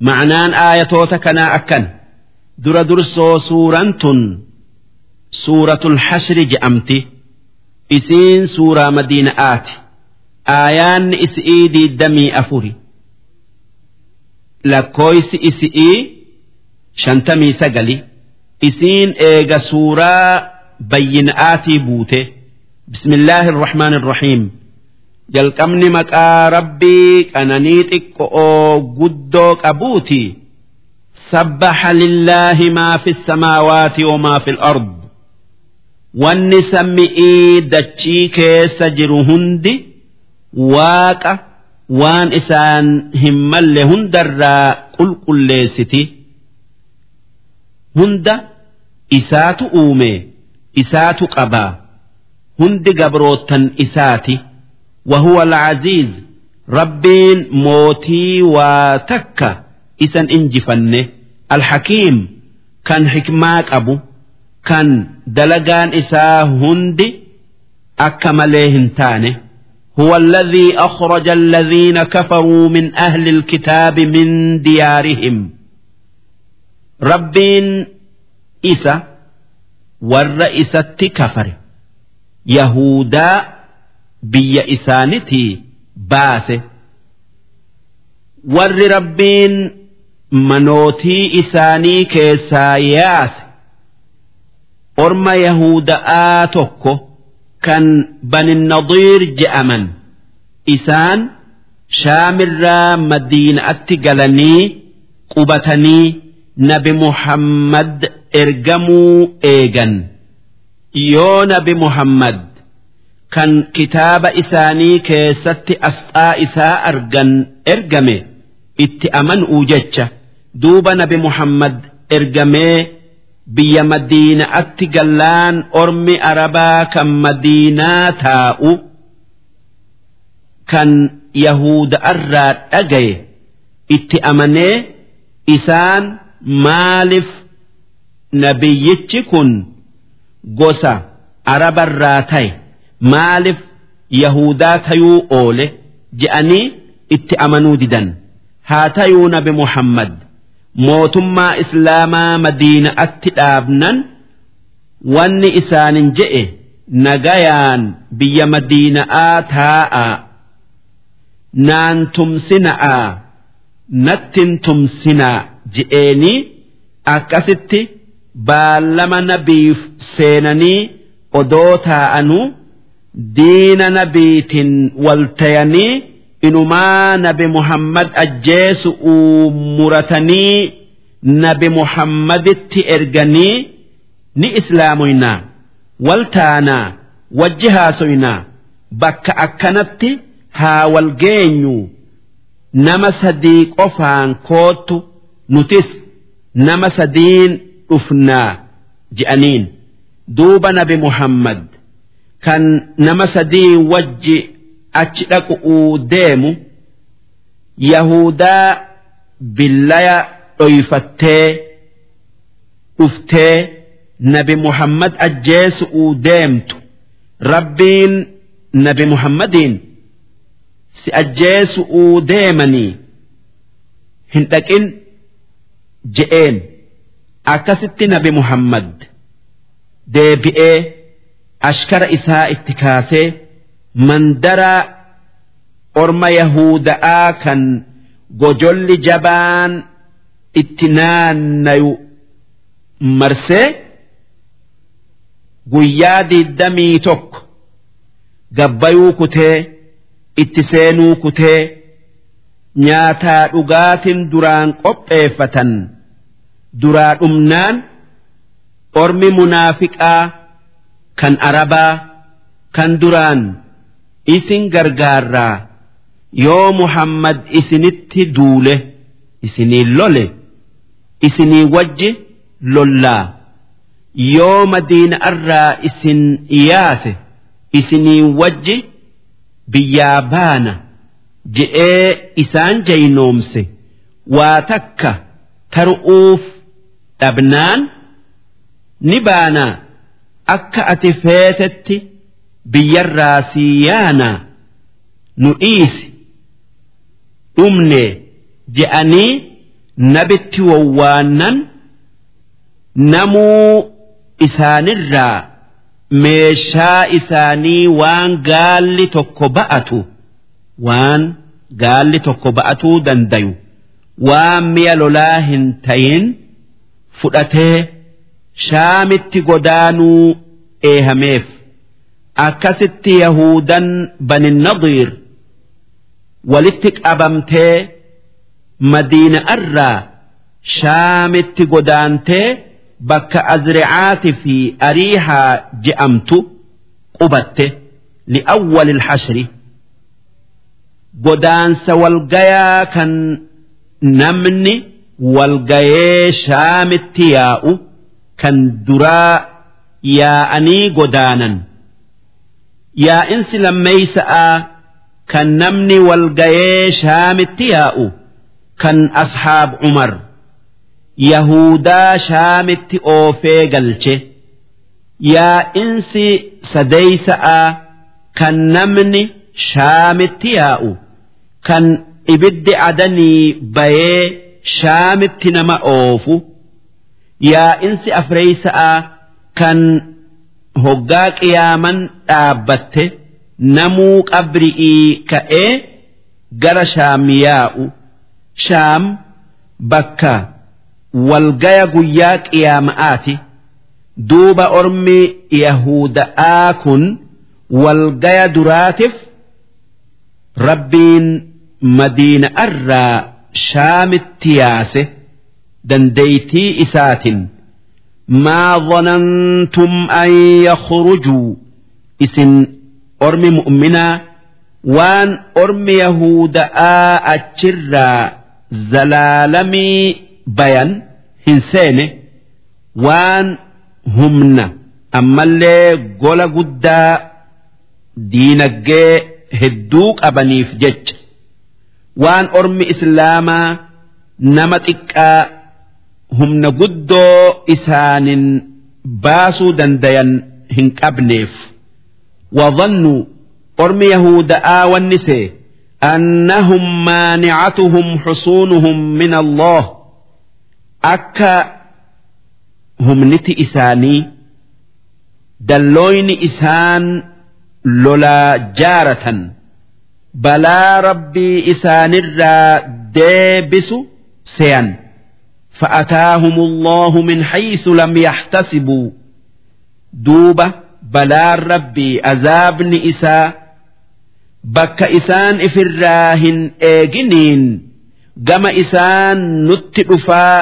ma'anaan aayatoota kanaa akkan. Dura dursoo suuraan tun suuratul hashri je'amti. Isiin suuraa madiina'aati aayaanni isi'ii diiddamii afuri. Lakkooysi isi'ii shantamii sagali. Isiin eega suuraa bayyina'aatii buute. Bismillaahi irrahmaan irrahiim jalqabni maqaa rabbii qananii xiqqo'oo guddoo qabuuti sabbaxa lillaahi maa fi samaawaati wamaa fi ard. Wanni sammi'ii dachii keessa jiru hundi waaqa waan isaan hin malle hundarraa qulqulleessiti. Hunda isaatu uume isaatu qabaa. Hundi gabroottan isaati وهو العزيز ربين موتي وتكا إسن إنجفنه الحكيم كان حكماك أبو كان دلقان إسا هندي أكمليهن تانه هو الذي أخرج الذين كفروا من أهل الكتاب من ديارهم ربين إسا والرئيسة كفر يهودا biyya isaanitii baase. Warri rabbiin manootii isaanii keessaa yaase. Orma yahuda'aa tokko kan bani nadiir je'aman isaan shaamirraa madiina'atti galanii qubatanii nabi muhammad ergamuu eegan. Yoo nabi muhammad kan kitaaba isaanii keessatti asxaa isaa argan ergame itti amanuu jecha duuba nabi muhammad ergamee biyya madiina'atti gallaan ormi arabaa kan madiinaa taa'u kan yahuda'arraa dhagaye itti amanee isaan maaliif nabiyyichi kun gosa arabarraa ta'e maaliif yahudaa tayuu oole je'anii itti amanuu didan. Haa tayuu nabi muhammad. Mootummaa islaamaa madiina'atti dhaabnan wanni isaanin je'e nagayaan biyya madiina'aa taa'a. Naan tumsina'aa nattin tumsinaa je'eenii akkasitti baallama nabiif seenanii odoo taa'anuu diina nabiitiin waltayanii inumaa nabi muhammad ajjeesu'uu muratanii nabi muhammaditti erganii ni islaamoynaa waltaanaa wajji haasoynaa bakka akkanatti haa wal geenyu nama sadii qofaan koottu nutis nama sadiin dhufnaa je'aniin duuba nabi muhammad kan nama sadii wajji achi dhaqu'uu deemu yahudaa billaya dhoyfattee dhuftee nabi muhammad ajjeesu'uu deemtu. Rabbiin nabi muhammadiin si ajjeesu'uu deemanii hin dhaqin je'een. Akkasitti nabi muhammad deebi'ee ashkara isaa itti kaasee mandara orma yahuda'aa kan gojolli jabaan itti naannayu marsee guyyaa diddamii tokko gabbayuu kutee itti seenuu kutee nyaataa dhugaatiin duraan qopheeffatan duraa dhumnaan ormi munaafiqaa kan arabaa kan duraan isin gargaarraa yoo muhammad isinitti duule isinii lole isinii wajji lollaa yoo madiina'arraa isin yaase isinii wajji biyyaa baana je'ee isaan jaynoomse waa takka taru'uuf dhabnaan ni baanaa akka ati feetetti biyyarraa sii yaanaa nu dhiisi. Dhumne je'anii nabitti wawwaannan namuu isaanirraa meeshaa isaanii waan gaalli tokko ba'atu waan gaalli tokko ba'atuu dandayu. Waan mi'a lolaa hin tayin fudhatee shaamitti godaanuu eehameef akkasitti yahudan bani nadiir walitti qabamtee madiina'arraa shaamitti godaantee bakka azricaati fi ariihaa je'amtu qubatte li'awwal ilhashri godaansa walgayaa kan namni walgayee shaamitti yaa'u kan duraa yaa'anii godaanan. Yaa'insi lammeeysa'aa kan namni walgayee shaamitti yaa'u kan ashaab umar yahudaa shaamitti oofee galche. Yaa'insi sadeeysa'aa kan namni shaamitti yaa'u kan ibiddi adanii bayee shaamitti nama oofu yaa'insi afreeysa'aa kan hoggaa qiyaaman dhaabbatte namuu qabri'ii ka'ee gara shaam yaa'u. Shaam bakka walgaya guyyaa qiyaama'aati. Duuba ormi yahuda'aa kun walgaya duraatiif rabbiin madiina'arraa shaamitti yaase dandeeytii isaatin maa dhanantum an yakhrujuu isin ormi mu'minaa waan ormi yahuda'aa achirraa zalaalamii bayan hin seene waan humna ammallee gola guddaa diinaggee hedduu qabaniif jecha waan ormi islaamaa nama xiqqaa humna guddoo isaanin baasuu dandayan hin qabneef. Wadhannu ormi yahuda'aa wannise annahum maanicatuhum xusuunuhum min allah. Akka humniti isaanii dallooyni isaan lolaa jaaratan balaa rabbii isaanirraa deebisu seyan فأتاهم الله من حيث لم يحتسبوا دوبة balaan rabbii azaabni isaa bakka isaan ifirraa hin eeginiin gama isaan nutti dhufaa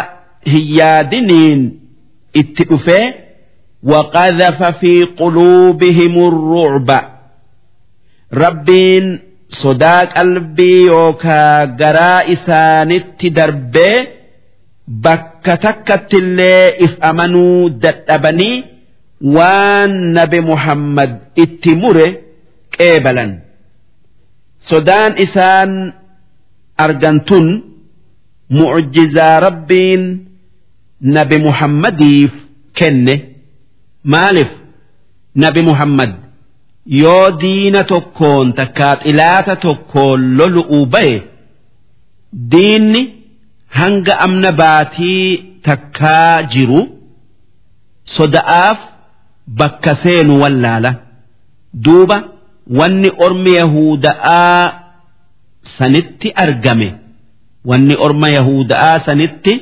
hin yaadiniin itti dhufee وقذف في قلوبهم الرعب ربين صداق قلبي يوكا قراء سانت دربي bakka takkatti illee if amanuu dadhabanii waan nabi Muhammad itti mure qeebalan. Sodaan isaan argan tun mucjizaa rabbiin nabi Muhammadiif kenne maaliif nabi Muhammad yoo diina tokkoon takkaa xilaata tokkoon lolu'uu baye diinni. Hanga amna baatii takkaa jiru soda'aaf bakka seenu wallaala. Duuba wanni ormi yahuda'aa sanitti argame wanni orma yahuda'aa sanitti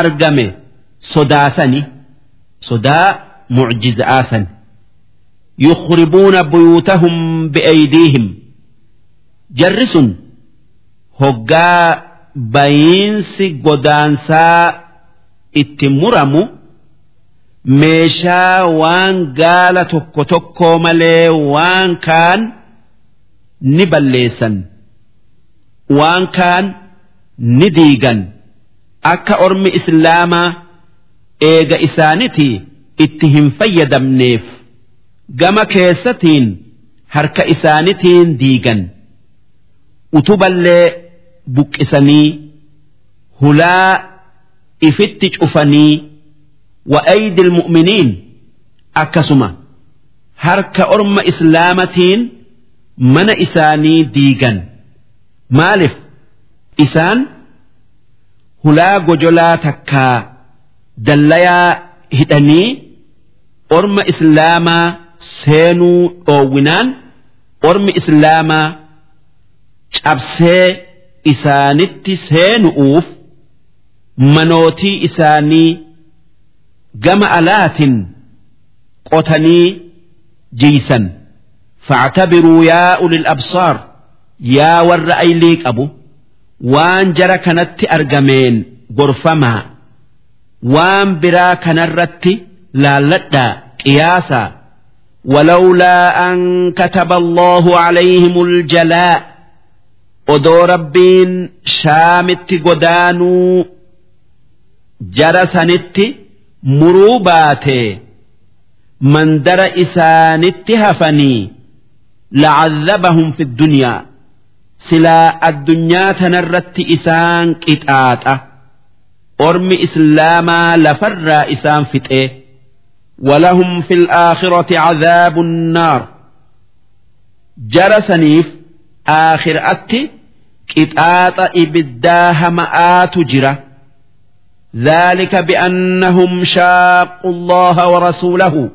argame sodaasani sodaa mucjiza'aa san yukhribuuna buyuutahum bi'aydiihim. Jarri sun hoggaa bayiinsi godaansaa itti muramu meeshaa waan gaala tokko tokkoo malee waan kaan ni balleessan waan kaan ni diigan. Akka ormi islaamaa eega isaanitii itti hin fayyadamneef. Gama keessatiin harka isaanitiin diigan. Utuballee buqqisanii hulaa ifitti cufanii wa'aydi ilmu'miniin akkasuma harka orma islaamatiin mana isaanii diigan. Maalif? Isaan hulaa gojolaa takkaa dallayaa hidhanii orma islaamaa seenuu dhoowwinaan ormi islaamaa cabsee isaanitti seenu'uuf manootii isaanii gama alaatin qotanii jiisan فاعتبروا يا أولي الأبصار يا ور أيليك أبو وان جرى كانت أرجمين غرفما وان برا كنرت لا لدى قياسا ولولا أن كتب الله عليهم الجلاء odoo rabbiin shaamitti godaanuu jara sanitti muruu baate. Mandara isaanitti hafanii lacadabahum fi dunyaa silaa addunyaa tanarratti isaan qixaaxa. Ormi islaamaa lafarraa isaan fixee walahum fi alaakhirati cadaabu nnaar jara saniif أتي qixaaxa ibiddaa hama'aatu jira ذلك بأنهم شاقوا الله ورسوله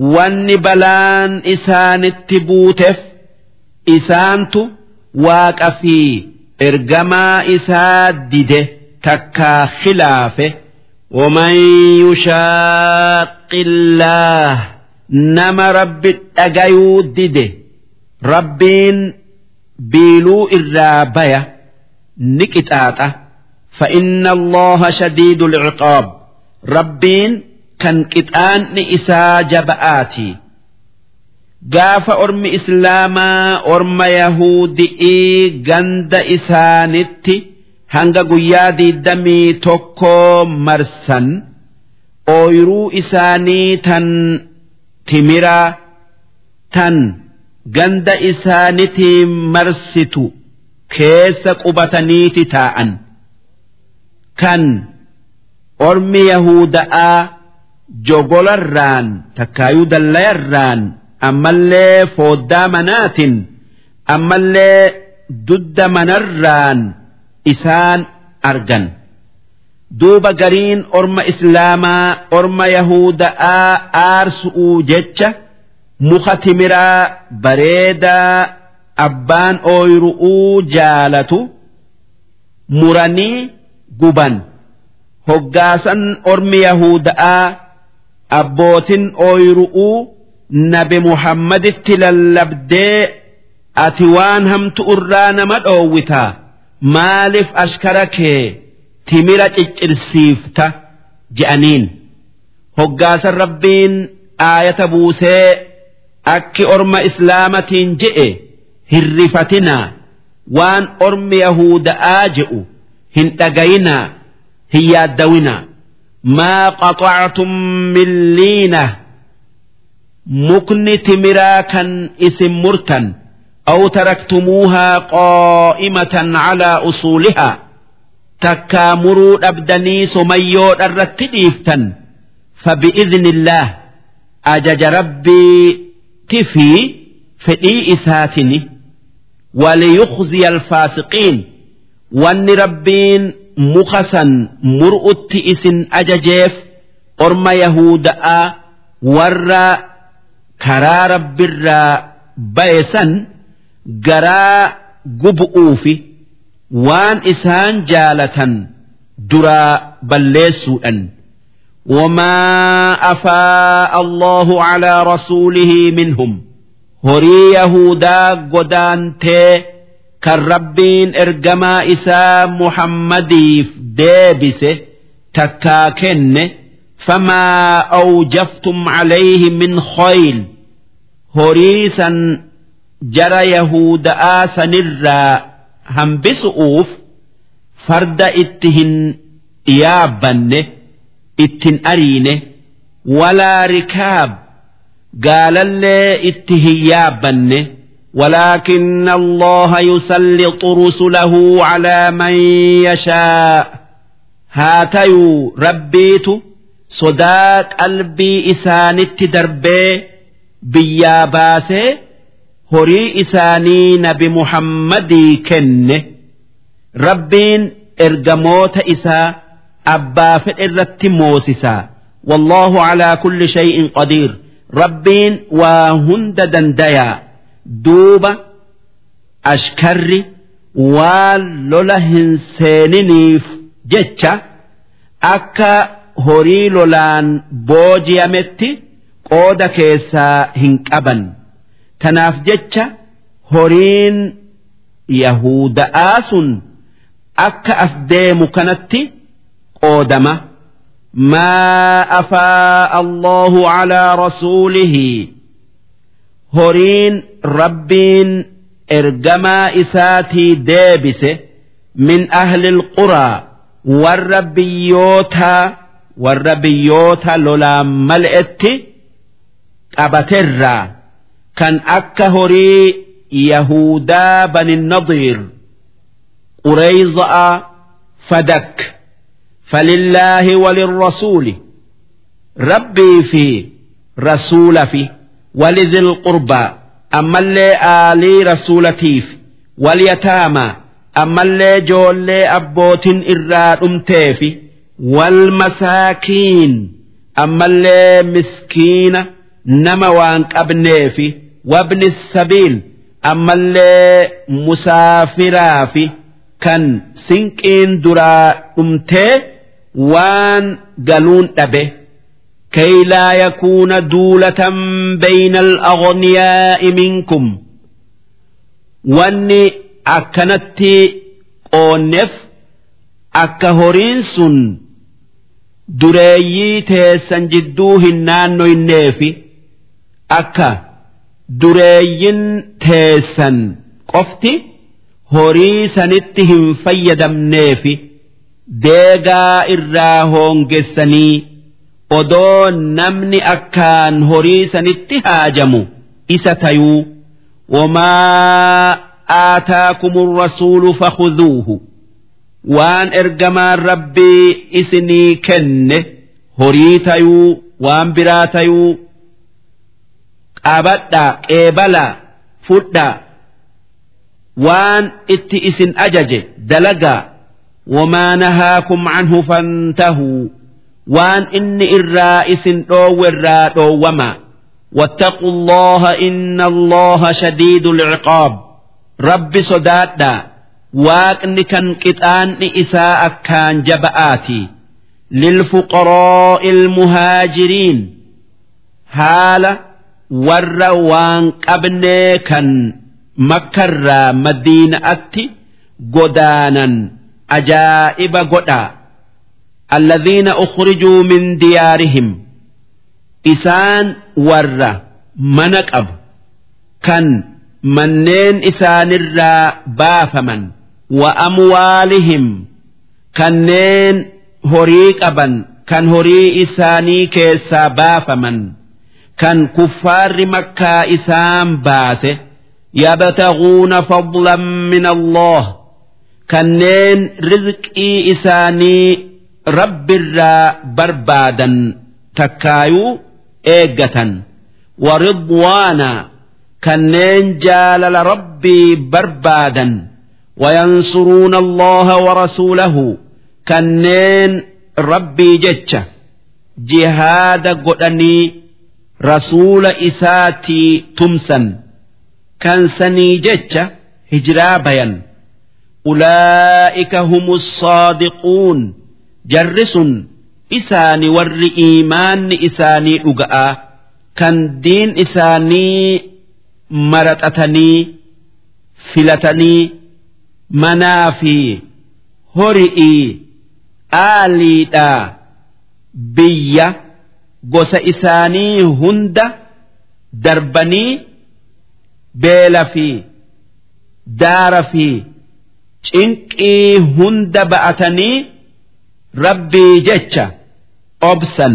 wanni balaan isaanitti buuteef isaantu waaqa fi ergamaa isaa dide takkaa khilaafe ومن يشاق الله نما رب الأجيو دده ربين biiluu irraa baya ni qixaaxa fa'inna allaha shadiidul ciqaab rabbiin kan qixaanni isaa jaba'aati gaafa ormi islaamaa orma yahuudi'ii ganda isaanitti hanga guyyaa diidamii tokkoo marsan ooyiruu isaanii tan timiraa tan. Ganda isaanitiin marsitu keessa qubataniiti taa'an. Kan ormi yahuda'aa jogolarraan takkaayuu dallayarraan ammallee fooddaa manaatiin ammallee dudda manarraan isaan argan. Duuba gariin orma islaamaa orma yahuda'aa aarsu'uu jecha muka timiraa bareedaa abbaan ooyru'uu jaalatu muranii guban. Hoggaasan ormi yahuda'aa abbootin ooyru'uu nabi muhammaditti lallabdee ati waan hamtu irraa nama dhoowwitaa maaliif ashkara kee timira ciccirsiifta? Je'aniin. Hoggaasan rabbiin aayata buusee akki orma islaamatiin je'e hirrifatinaa waan ormi yahuda'aa je'u hin dhagayinaa hin yaaddawinaa maa qaxactum min liina mukni timiraa kan isin murtan أو تركتموها قائمة على أصولها تكامروا أبدني سميو الرتديفتا فبإذن الله أجج ربي tifii fedhii isaatini waliyuqziya alfaasiqiin wanni rabbiin muka san mur'utti isin ajajeef orma yahuda'aa warra karaa rabbirraa baye san garaa gubu'uufi waan isaan jaalatan duraa balleessuudhan. وما أفاء الله على رسوله منهم. هري يهودا قدان تي إرجما إرقما إساء محمد ديبس تكاكن فما أوجفتم عليه من خيل. هريسا جرى يهود آسا نرى هم بسؤوف فرد اتهن يابنه ittin ariine walaa rikaab gaalallee itti hin yaabbanne ولكن الله يسلط رسله على من يشاء هاتيو ربيت صداق قلبي إسانت دربي بيا باسي horii isaanii nabi muhammadii kenne rabbiin ergamoota isaa abbaa fedhe irratti moosisa. Wallaahu calaa kulli shay'in qadiir. Rabbiin waa hunda dandayaa duuba ashkarri waan lola hin seeniniif jecha akka horii lolaan booji'ametti qooda keessaa hin qaban. Tanaaf jecha horiin yahuda'aa sun akka as deemu kanatti. Qoodama maa afaa allahu calaa rasuulihi horiin rabbiin ergamaa isaatii deebise min ahli alquraa warra biyyootaa warra biyyoota lolaan mal'etti qabaterraa kan akka horii yahudaa bani nadiir qureyza'a fadak falillaahi walirrasuuli rabbii fi rasuula fi walizil qurbaa ammallee aalii rasuulatiif walyataamaa ammallee joollee abbootin irraa dhumtee fi walmasaakiin ammallee miskiina nama waan qabnee fi wabni sabiil. Ammallee musaafiraa fi kan sinqiin duraa dhumtee. وان قالون أبه كي لا يكون دولة بين الأغنياء منكم واني أكنتي أونف akka horiin sun dureeyyii teessan jidduu hin naannoyneefi akka dureeyyin teessan qofti horii sanitti hin fayyadamneefi Deegaa irraa hoongessanii odoo namni akkaan horii sanitti haajamu isa tayuu wamaa aataakum rasuulu fakhuduuhu. Waan ergamaan rabbii isinii kenne horii tayuu waan biraa tayuu qabadhaa qeebalaa fudhaa waan itti isin ajaje dalagaa wamaa nahaakum canhu fantahuu waan inni irraa isin dhoowwerraa dhoowwamaa واتقوا الله إن الله شديد العقاب رب صدادا waaqni kan qixaanni isaa akkaan jaba'aati lilfuqaraa'i ilmuhaajiriin haala warra waan qabnee kan makkarraa madiina'atti godaanan ajaa'iba godhaa alladhiina ukhrijuu min diyaarihim isaan warra mana qabu kan manneen isaanirraa baafaman. Wa amwaalihim. Kanneen horii qaban. Kan horii isaanii keessaa baafaman. Kan kuffaarri makkaa isaan baase. Yabtaguuna fadlan min allah. kanneen rizqii isaanii rabbirraa barbaadan takkaayuu eeggatan. Waridwaana kanneen jaalala rabbii barbaadan. Wayansuruuna allaha warasuulahu kanneen rabbii jecha jihaada godhanii rasuula isaatii tumsan. Kansanii jecha hijiraa bayan. ulaa'ika humu saadiquun jarri sun isaani warri iimaanni isaanii dhuga'a kan diin isaanii maraxatanii filatanii manaa fi hori'ii aaliidhaa biyya gosa isaanii hunda darbanii beela fi daara fi. cinqii hunda ba'atanii rabbii jecha obsan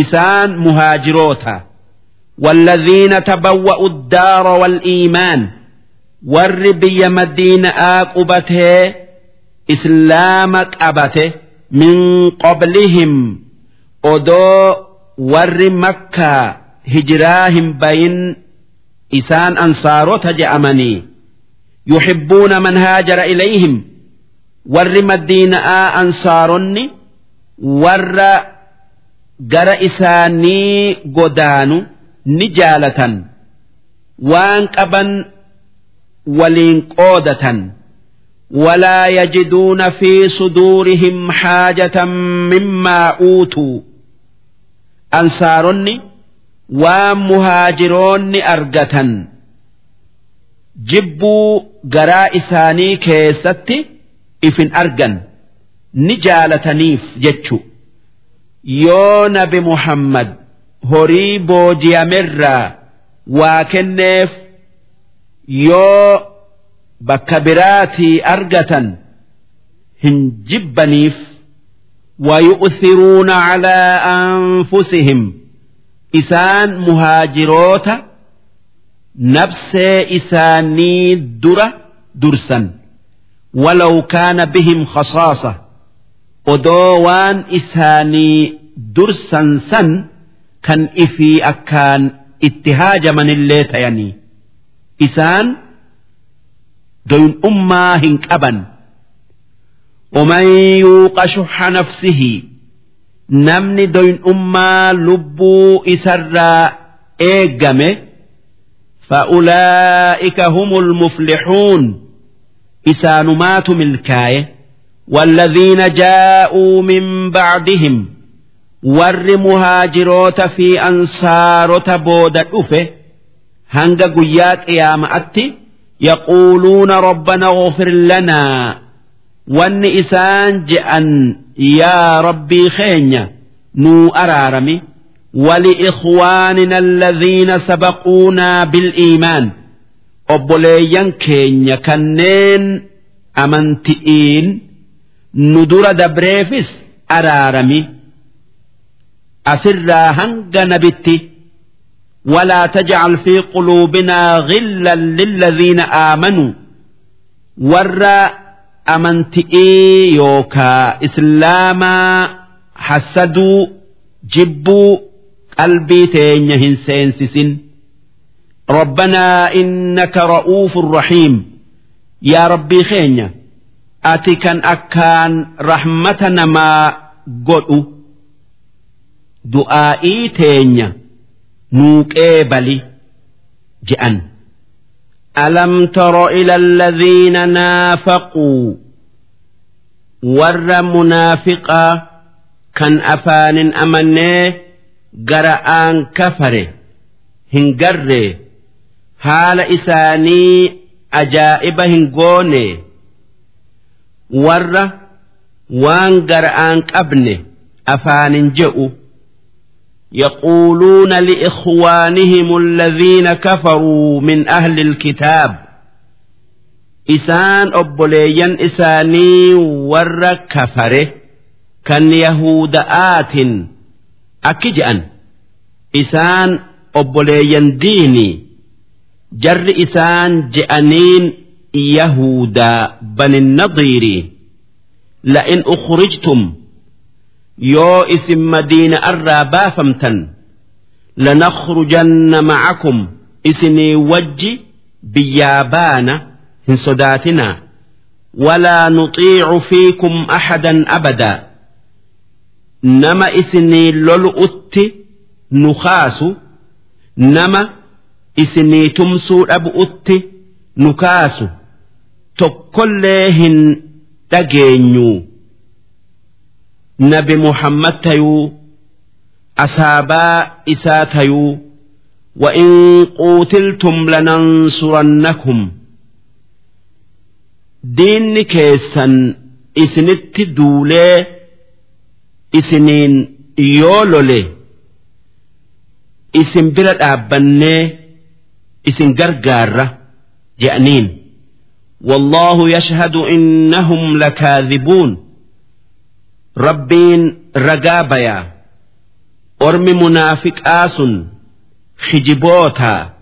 isaan muhaajiroota والذين تبوأوا الدار والإيمان warri biyya madiina'aa qubatee islaama qabate min qablihim odoo warri makkaa hijiraa hin bayin isaan ansaarota je'amanii يحبون من هاجر إليهم. ور مدين أنصارني ور جر إساني قدان نجالة. وانقبا ولين قودة. ولا يجدون في صدورهم حاجة مما أوتوا. أنصارني ومهاجرون أرقة أرجة جبوا جراء إساني كيستي إفن أرجن نجالتنيف جتشو yoo nabi muhammad horii booji'amerraa waa kenneef yoo bakka biraatii argatan hin jibbaniif ويؤثرون على أنفسهم إسان مهاجروت نفس إساني درة درسا ولو كان بهم خصاصة odoo waan isaanii dursan san kan ifii akkaan itti haajamanillee tayanii isaan doyin'ummaa hin qaban ومن يوق شح نفسه نمني دوين أما لبو إسرى إيقمه فأولئك هم المفلحون. إسان مات ملكاي والذين جاءوا من بعدهم ور مهاجروت في أنصارت بودت أفه هنگا قيات إيام أتي يقولون ربنا غفر لنا. وان إسان جأن يا ربي خينيا نو أرارمي ولإخواننا الذين سبقونا بالإيمان أبوليان كينيا كنين أمنتئين nu dura dabreefis araarami asirraa hanga nabitti ولا تجعل في قلوبنا غلا للذين آمنوا ور أمنتئي يوكا إسلاما حسدوا جبوا قلبي تينيهن سينسسن ربنا إنك رؤوف رحيم يا ربي خينيا ati kan akkaan rahmata namaa godhu du'aa'ii teenya nuuqee bali je'an. ألم تر إلى الذين نافقوا ور منافقا كان أفان gara aan kafare hin garree haala isaanii ajaa'iba hin goone warra waan gara aan qabne afaanin je'u يقولون لإخوانهم الذين كفروا من أهل الكتاب isaan obboleeyyan isaanii warra kafare kan yahuda'aatin akki je'an isaan obboleeyyan diini jarri isaan je'aniin yahudaa bani nadiiri la'in ukhrijtum yoo isin madiina arraa baafamtan lanakhrujanna macakum isinii wajji biyyaa baana hin sodaatinaa walaa nuxiicu fiikum axadan abadaa. أحدا أبدا نما اسني لولؤت نخاس نما اسني تمسو أبؤت نكاس tokkollee hin dhageenyu nabi muhammad tayuu asaabaa isaa tayuu وإن قوتلتم لننصرنكم دين كيسا إسنت دولي إسنين يولولي إسن بلد أبني إسن غرغارة جأنين والله يشهد إنهم لكاذبون ربين رقابيا أرم منافق آس خجبوتا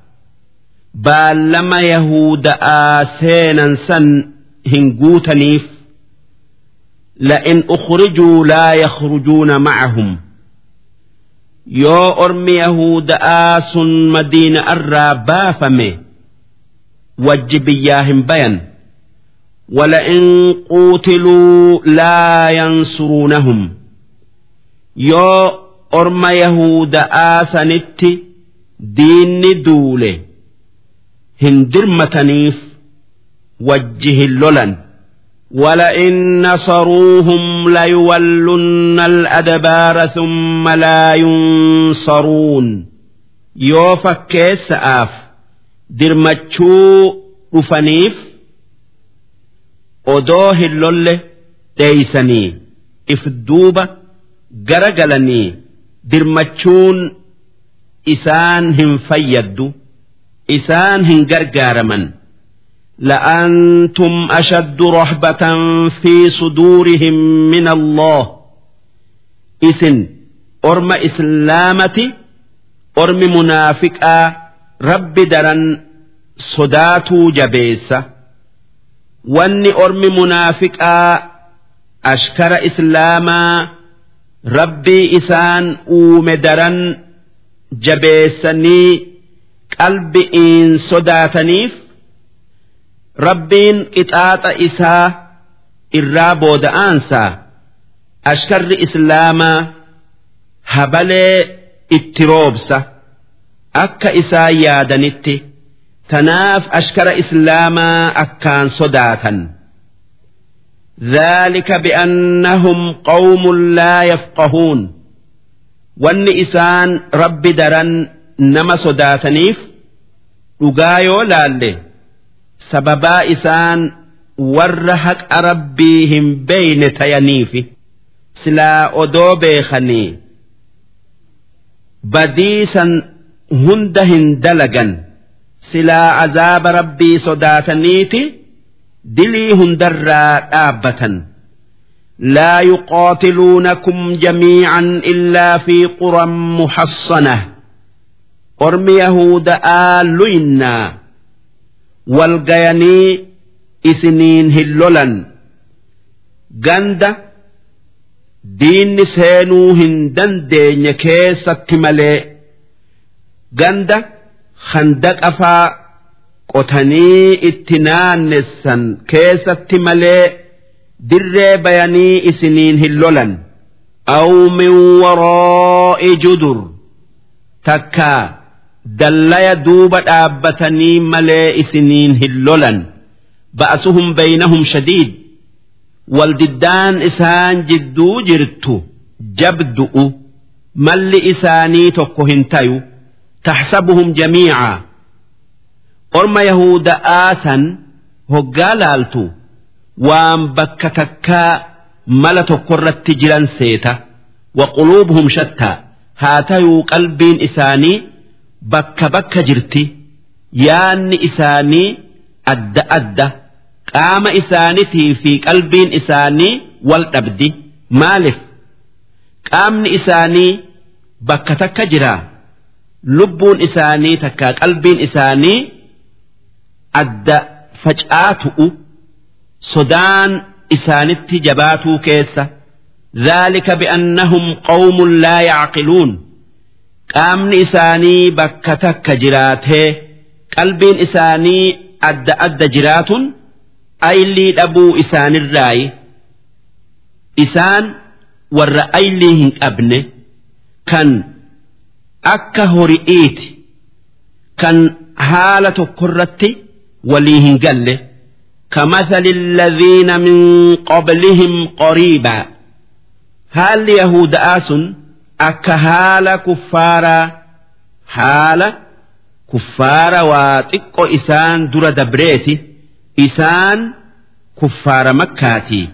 بالما يهود آسينا سن هنقوتنيف لئن أخرجوا لا يخرجون معهم. يو أرم يهود آس مدينة الرابافمه wajji biyyaa hin bayan ولئن قوتلوا لا ينصرونهم. يو أرم يهود آسنت دين دولة هندرمتنيف. وجه اللولن ولئن نصروهم ليولن الأدبار ثم لا ينصرون. يوفك سآف. درمتشو أفنيف أدوه اللل ديسني إفدوب غرقلني درمتشون إسان هم فيدو. إسان هم غرقارمن لأنتم أشد رهبة في صدورهم من الله إسن أرم إسلامتي ormi munaafiqaa rabbi daran sodaatuu jabeessa wanni ormi munaafiqaa ashkara islaamaa rabbii isaan uume daran jabeessanii qalbi'iin sodaataniif rabbiin qixaaxa isaa irraa booda'aansaa ashkarri islaamaa habalee itti roobsa akka isaan yaadanitti tanaaf ashkara islaamaa akkaan sodaatan ذلك بأنهم قوم لا يفقهون وان إسان رب درن نما صداتنيف sababaa isaan warra haqa rabbii hin beeyne tayaniifi silaa odoo beekanii badiisan hunda hin dalagan silaa azaaba rabbii sodaataniiti dilii hundarraa dhaabbatan لا يقاتلونكم جميعا إلا في قرى محصنة قرم يهود آلنا آلوينا والقيني إسنين هلولا قند diinni seenuu hin dandeenye keessatti malee ganda handaqafaa qotanii itti naannessan keessatti malee dirree bayanii isiniin hin lolan aw min waraa'i judur takkaa dallaya duuba dhaabbatanii malee isiniin hin lolan. Ba'asuhum baynahum shadiid. Waldiddaan isaan jidduu jirtu jabdu'u. Malli isaanii tokko hin tayu taxsabuhum jamiica. Orma yahuda'aa san hoggaa laaltu waan bakka takkaa mala tokkorratti jiran seeta. Waquluubuhum shattaa haa tayuu qalbiin isaanii bakka bakka jirti yaanni isaanii adda adda qaama isaanitii fi qalbiin isaanii wal dhabdi maaliif qaamni isaanii bakka takka jira lubbuun isaanii takka qalbiin isaanii adda facaatu'u sodaan isaanitti jabaatuu keessa ذلك بأنهم قوم لا يعقلون qaamni isaanii bakka takka jiraatee qalbiin isaanii adda adda jiraatun aylii dhabuu isaanirraayi isaan warra aylii hin qabne kan akka hori'iiti kan haala tokkorratti walii hin galle كمثل الذين من قبلهم قريبا هل يهود akka haala kuffaaraa haala kuffaara waa xiqqo isaan dura dabreeti isaan kuffaara makkaatii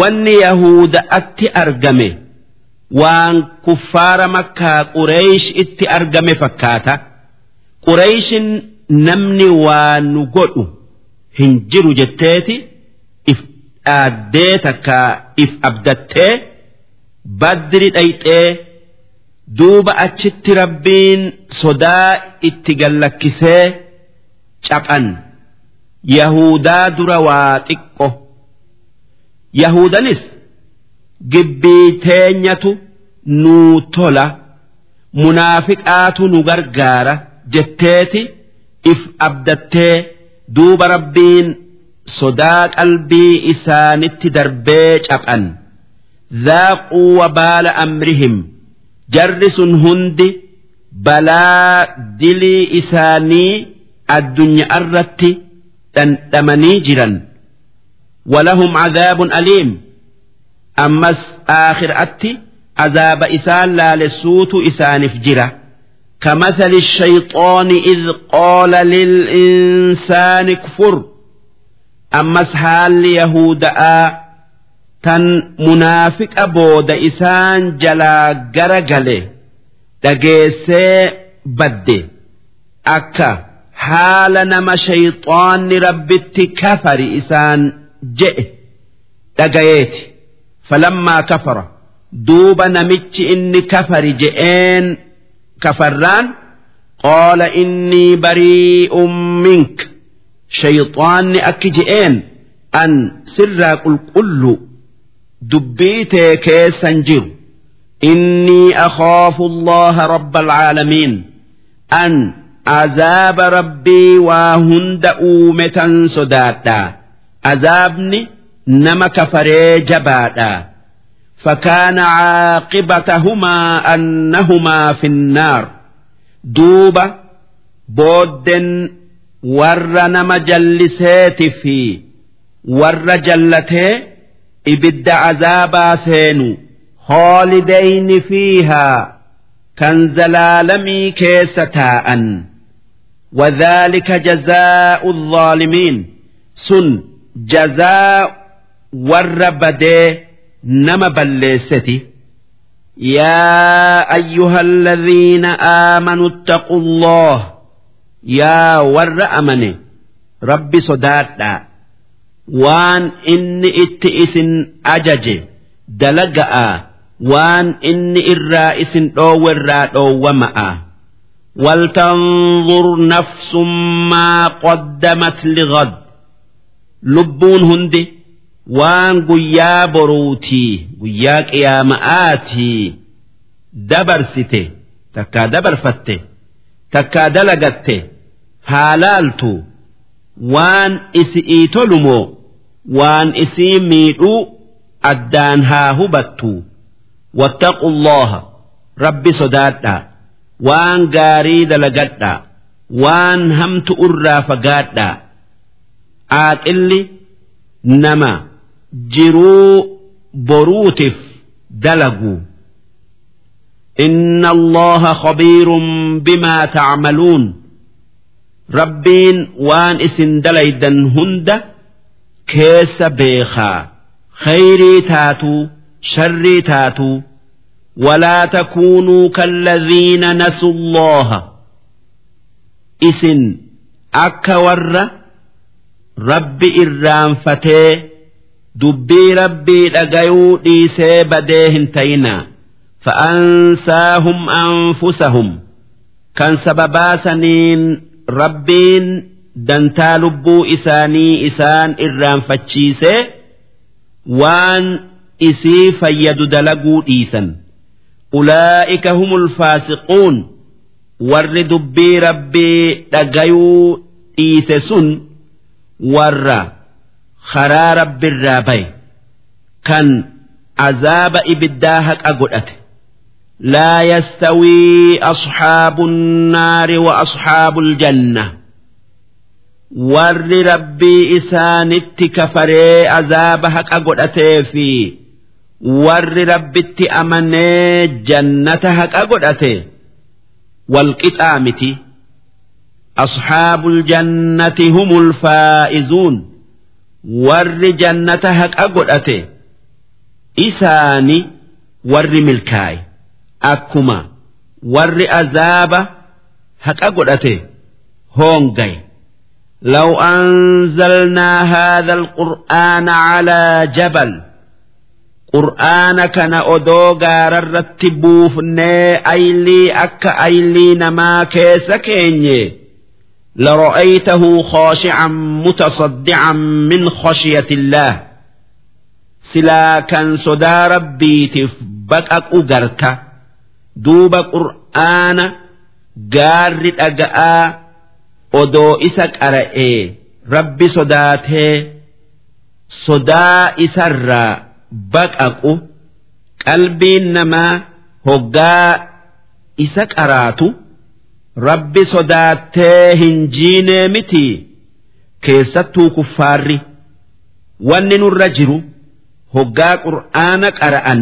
wanni yahuuda'atti argame waan kuffaara makkaa qureesh itti argame fakkaata qureeshin namni waa nu godhu hin jiru jetteeti if dhaaddee takka if abdattee. Badri dhayxee duuba achitti rabbiin sodaa itti gallakkisee caphan yahudaa dura waa xiqqo. Yahudanis gibbii teenyatu nuu tola munaafiqaatu nu gargaara jetteeti if abdattee duuba rabbiin sodaa qalbii isaanitti darbee caphan dhaaquu wabaala amrihim jarri sun hundi balaa dilii isaanii addunyaa irratti dhandhamanii jiran walahum cadaabun aliim ammas aakhiraatti azaaba isaan laalessuutu isaaniif jira كمثل الشيطان إذ قال للإنسان كفر أمس tan munaafiqa booda isaan jalaa gara gale dhageessee badde. Akka haala nama shayxaanni rabbitti kafari isaan je'e dhagayeeti falammaa kafara. Duuba namichi inni kafari je'een kafarraan qaala innii barii minka shayxaanni akki je'een an sirraa qulqulluu سر قل قل دبيت كيسا جر إني أخاف الله رب العالمين أن عذاب ربي وهند أومة صداتا عذابني نما كفري جباتا فكان عاقبتهما أنهما في النار دوبة بود ور نما جلسات في ور جلته إبد عذابا سينو خالدين فيها كان زلالمي كيستاء وذلك جزاء الظالمين سن جزاء والربد نما بلستي يا أيها الذين آمنوا اتقوا الله يا ور أمني ربي صداتا waan inni itti isin ajaje dalaga'a waan inni irraa isin dhoowwerraa dhoowwama'a. Waltanzur nafsun maa qaddamat ligad lubbuun hundi waan guyyaa boruutii guyyaa qiyaama'aatii dabarsite takkaa dabarfatte takkaa dalagatte haalaaltu waan isi'ii tolumoo waan isii miidhuu addaan haa hubattu wattaqu allaha rabbi sodaadhaa waan gaarii dalagadhaa waan hamtu irraa fagaadhaa aaqilli nama jiruu boruutif dalagu إن الله خبير بما تعملون ربين وان اسن دليدا هند keessa beekaa. Khayrii taatuu sharrii taatuu walaa takuunuu kalladhiina nasullooha. Isin akka warra rabbi irraanfatee dubbii rabbii dhagayuu dhiisee badee hin ta'inaa. Fa'ansaahum anfusahum. Kan sababaasaniin rabbiin dantaa lubbuu isaanii isaan irraanfachiisee waan isii fayyadu dalaguu dhiisan. Ulaa'ika humul faasiquun warri dubbii rabbii dhagayuu dhiise sun warra karaa rabbirraa baye kan azaaba ibiddaa haqa godhate. Yastawii asxaabu nnaari wa asxaabu aljanna warri rabbii isaanitti kafaree azaaba haqa godhatee fi warri rabbitti amanee jannata haqa godhate walqixaa miti. Asxaabu aljannati humul faa'izuun warri jannata haqa godhate. Isaani warri milkaaye akkuma warri azaaba haqa godhate hoongaye لو أنزلنا هذا القرآن على جبل قرآن كان أدو غاررت بوفني أيلي أك أيلي نما كيس كيني لرأيته خاشعا متصدعا من خشية الله. سلا كان صدا ربي تفبك أقرت دوب قرآن غارت أقآ odoo isa qara'ee rabbi sodaatee sodaa isarraa baqaqu qalbiin namaa hoggaa isa qaraatu rabbi sodaattee hin jiinee miti. Keessattuu kuffaarri wanni nurra jiru hoggaa qur'aana qara'an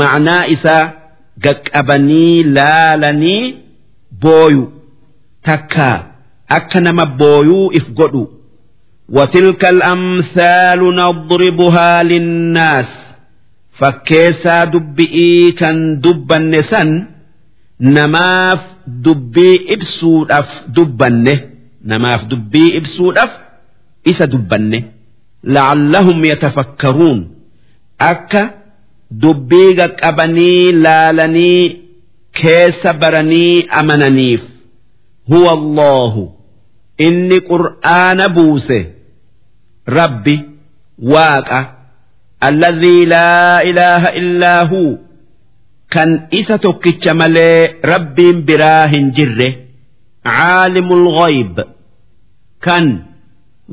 ma'naa isaa gaqqabanii laalanii booyu takka akka nama booyuu if godhu. Watilka al'amsaalu nadribuhaa linnaas. Fakkeessaa dubbi'ii kan dubbanne san namaaf dubbii ibsuudhaaf dubbanne. Namaaf dubbii ibsuudhaaf isa dubbanne. La'allahum yatafakkaruun. Akka dubbii qaqqabanii laalanii keessa baranii amananiif. huwa Allahu inni qur'aana buuse. Rabbi waaqa. Alladhii laa ilaaha illaa huu kan isa tokkicha malee rabbiin biraa hin jirre. Caalimul ghoyb kan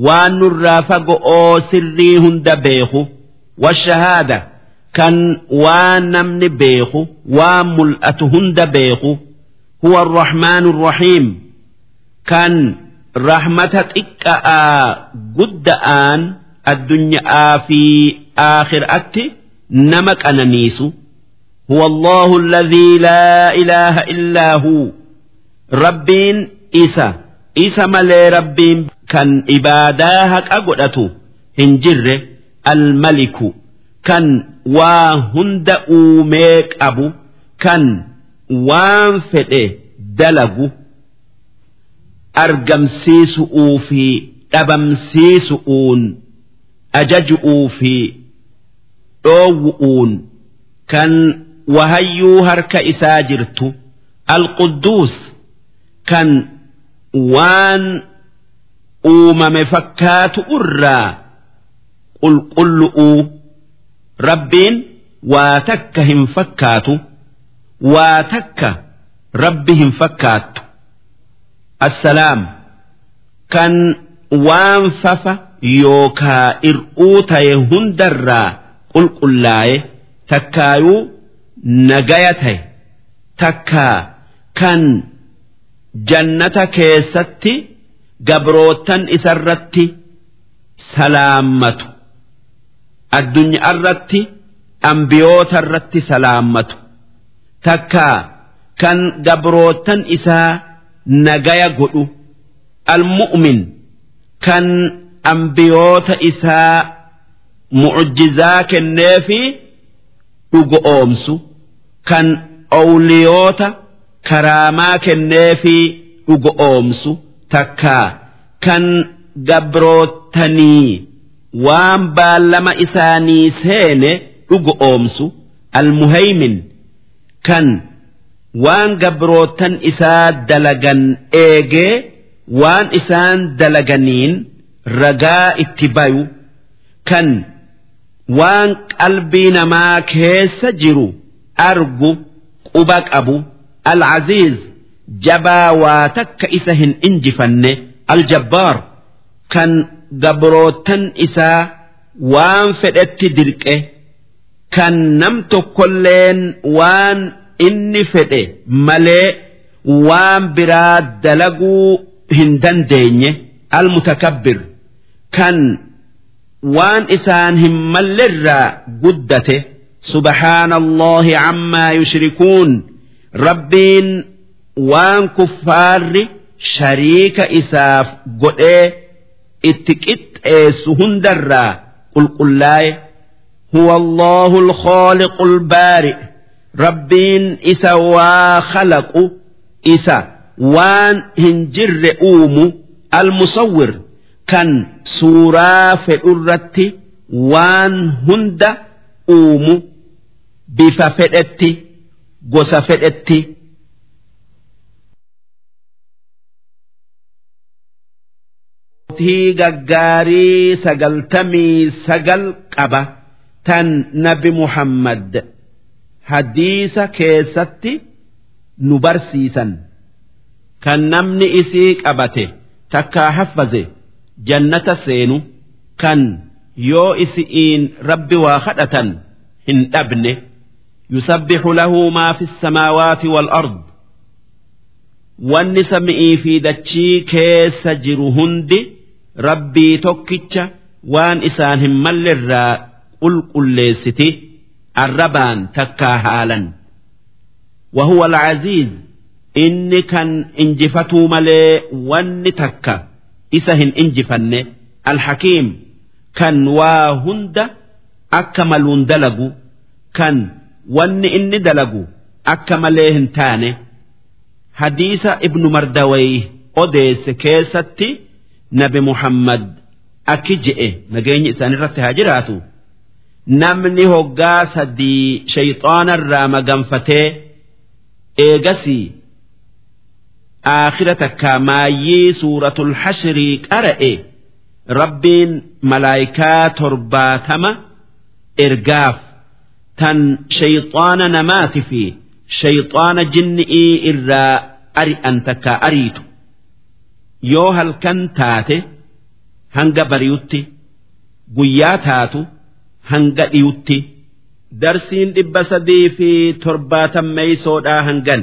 waan nurraa fago'oo sirrii hunda beeku. Washahaada kan waan namni beeku waan mul'atu hunda beeku. Huwa arrahmaanu arrahiim رحمتك إكا قد آن الدنيا في آخرأت نمك أنانيس هو الله الذي لا إله إلا هو ربين إسا إسا ملي ربين كان إباداهك أقدتو هنجر الملك كان وهند أوميك أبو كان وان فده دلقو argamsiisu'uu fi dhabamsiisu'uun ajaju'uu fi dhoowwu'uun kan wahayyuu harka isaa jirtu alqudduus kan waan uumame fakkaatu irraa qulqullu'uu rabbiin waa takka hin fakkaatu waa takka rabbi hin fakkaattu. Assalaam kan waan fafa yookaa ir'uu ta'e hundarraa qulqullaa'e takkaayuu nagaya ta'e. Takkaa kan jannata keessatti gabrootan isarratti salaammatu. Addunyaa irratti ambiyoota irratti salaammatu. Takkaa kan gabrootan isaa nagaya godhu. Almu'min kan ambiyoota isaa mucjizaa kenneefi dhugo oomsu. Kan owliyoota karaamaa kenneefi dhugo oomsu takkaa kan gabrootanii waan baallama isaanii seene dhugo oomsu. Almuhaymin kan waan gabrootan isaa dalagan eegee waan isaan dalaganiin ragaa itti bayu. Kan waan qalbii namaa keessa jiru argu quba qabu alcaziiz jabaa waa takka isa hin injifanne aljabbaar. Kan gabrootan isaa waan fedhetti dirqe kan nam tokkolleen waan inni fedhe malee waan biraa dalaguu hin dandeenye almutakabbir. Kan waan isaan hin mallerraa guddate subhaana allahi cammaa yushrikuun rabbiin waan kuffaarri shariika isaaf godhee itti qixxeessu hundarraa qulqullaa'e huwa allahu alkhaaliqu albaari' rabbiin isa waa khalaqu isa waan hin jirre uumu almusawwir kan suuraa fedhurratti waan hunda uumu bifa fedhetti gosa fedhetti. gaggaarii sagaltamii sagal qaba tan nabi muhammad. Hadiisa keessatti nu barsiisan kan namni isii qabate takkaa haffaze. jannata seenu kan yoo isi'iin rabbi waa kadhatan hin dhabne yusabbihu lahu maa fi samaawaati wal ard wanni sami'ii fi dachii keessa jiru hundi rabbii tokkicha waan isaan hin mallerraa qulqulleessiti arrabaan takkaa haalan. Wahuwa alcaziiz inni kan injifatuu malee wanni takka isa hin injifanne. Alhakiim kan waa hunda akka maluun dalagu kan wanni inni dalagu akka malee hin taane. Hadiisa ibnu mardawayh odeesse keessatti nabi muhammad akki je'e. Nageenyi isaanirratti haa jiraatu. Namni hoggaa sadii shayxaanarraa maganfatee eegasii aakhira takkaa maayyii suuratul hashrii qara'e rabbiin malaayikaa torbaatama ergaaf tan shayxaana namaati fi shayxaana jinni'ii irraa ari'an takkaa ariitu. Yoo halkan taate hanga bariyutti guyyaa taatu hanga dhiyutti darsiin dhibba sadii fi torbaatammeeysoodhaa hangan.